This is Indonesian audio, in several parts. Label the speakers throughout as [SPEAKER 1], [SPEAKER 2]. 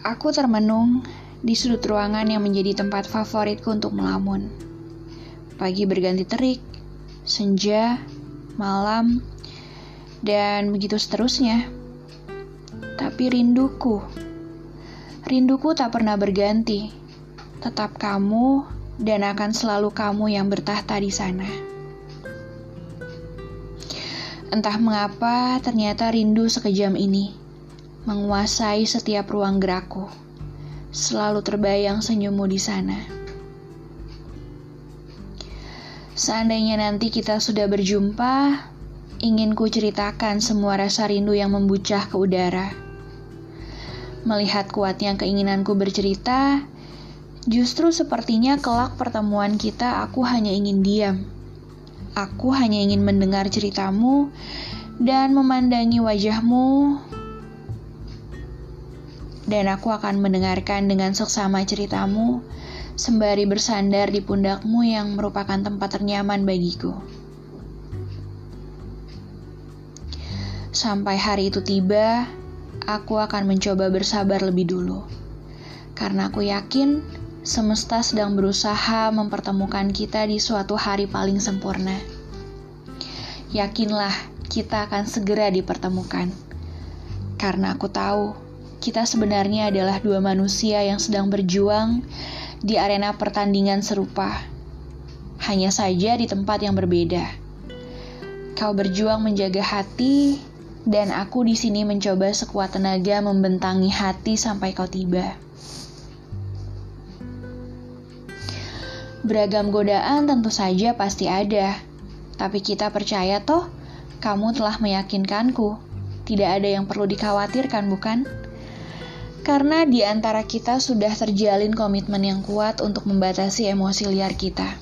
[SPEAKER 1] Aku termenung di sudut ruangan yang menjadi tempat favoritku untuk melamun. Pagi berganti terik, senja, malam, dan begitu seterusnya. Tapi rinduku, rinduku tak pernah berganti. Tetap kamu dan akan selalu kamu yang bertahta di sana. Entah mengapa, ternyata rindu sekejam ini menguasai setiap ruang gerakku. Selalu terbayang senyummu di sana. Seandainya nanti kita sudah berjumpa, ingin ku ceritakan semua rasa rindu yang membucah ke udara. Melihat kuatnya keinginanku bercerita, justru sepertinya kelak pertemuan kita aku hanya ingin diam. Aku hanya ingin mendengar ceritamu dan memandangi wajahmu dan aku akan mendengarkan dengan seksama ceritamu sembari bersandar di pundakmu yang merupakan tempat ternyaman bagiku. Sampai hari itu tiba, aku akan mencoba bersabar lebih dulu. Karena aku yakin semesta sedang berusaha mempertemukan kita di suatu hari paling sempurna. Yakinlah, kita akan segera dipertemukan. Karena aku tahu kita sebenarnya adalah dua manusia yang sedang berjuang di arena pertandingan serupa, hanya saja di tempat yang berbeda. Kau berjuang menjaga hati, dan aku di sini mencoba sekuat tenaga membentangi hati sampai kau tiba. Beragam godaan tentu saja pasti ada, tapi kita percaya toh, kamu telah meyakinkanku. Tidak ada yang perlu dikhawatirkan, bukan? Karena di antara kita sudah terjalin komitmen yang kuat untuk membatasi emosi liar kita.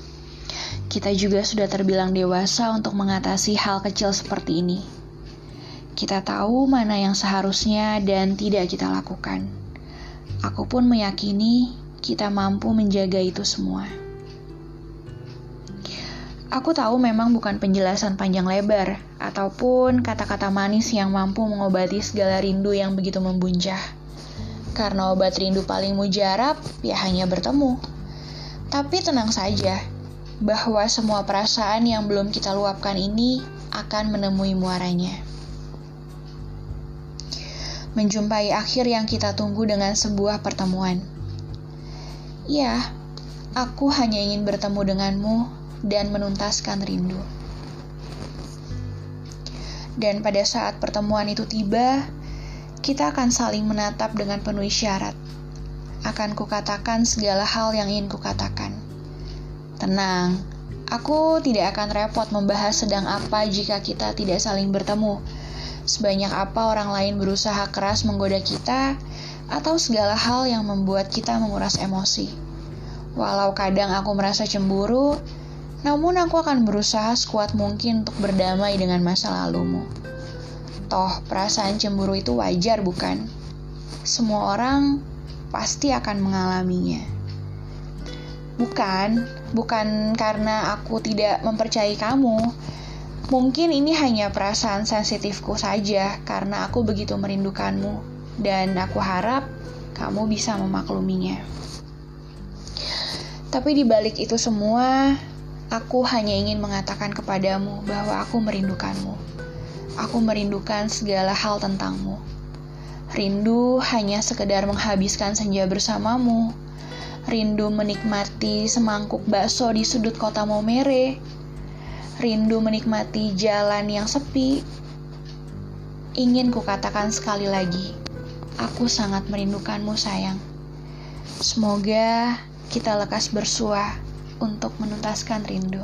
[SPEAKER 1] Kita juga sudah terbilang dewasa untuk mengatasi hal kecil seperti ini. Kita tahu mana yang seharusnya dan tidak kita lakukan. Aku pun meyakini kita mampu menjaga itu semua. Aku tahu memang bukan penjelasan panjang lebar ataupun kata-kata manis yang mampu mengobati segala rindu yang begitu membuncah karena obat rindu paling mujarab ya hanya bertemu. Tapi tenang saja, bahwa semua perasaan yang belum kita luapkan ini akan menemui muaranya. Menjumpai akhir yang kita tunggu dengan sebuah pertemuan. Ya, aku hanya ingin bertemu denganmu dan menuntaskan rindu. Dan pada saat pertemuan itu tiba, kita akan saling menatap dengan penuh isyarat. Akan kukatakan segala hal yang ingin kukatakan. Tenang, aku tidak akan repot membahas sedang apa jika kita tidak saling bertemu. Sebanyak apa orang lain berusaha keras menggoda kita, atau segala hal yang membuat kita menguras emosi. Walau kadang aku merasa cemburu, namun aku akan berusaha sekuat mungkin untuk berdamai dengan masa lalumu. Toh, perasaan cemburu itu wajar, bukan? Semua orang pasti akan mengalaminya. Bukan, bukan karena aku tidak mempercayai kamu. Mungkin ini hanya perasaan sensitifku saja karena aku begitu merindukanmu dan aku harap kamu bisa memakluminya. Tapi di balik itu semua, aku hanya ingin mengatakan kepadamu bahwa aku merindukanmu aku merindukan segala hal tentangmu. Rindu hanya sekedar menghabiskan senja bersamamu. Rindu menikmati semangkuk bakso di sudut kota Momere. Rindu menikmati jalan yang sepi. Ingin kukatakan sekali lagi, aku sangat merindukanmu sayang. Semoga kita lekas bersua untuk menuntaskan rindu.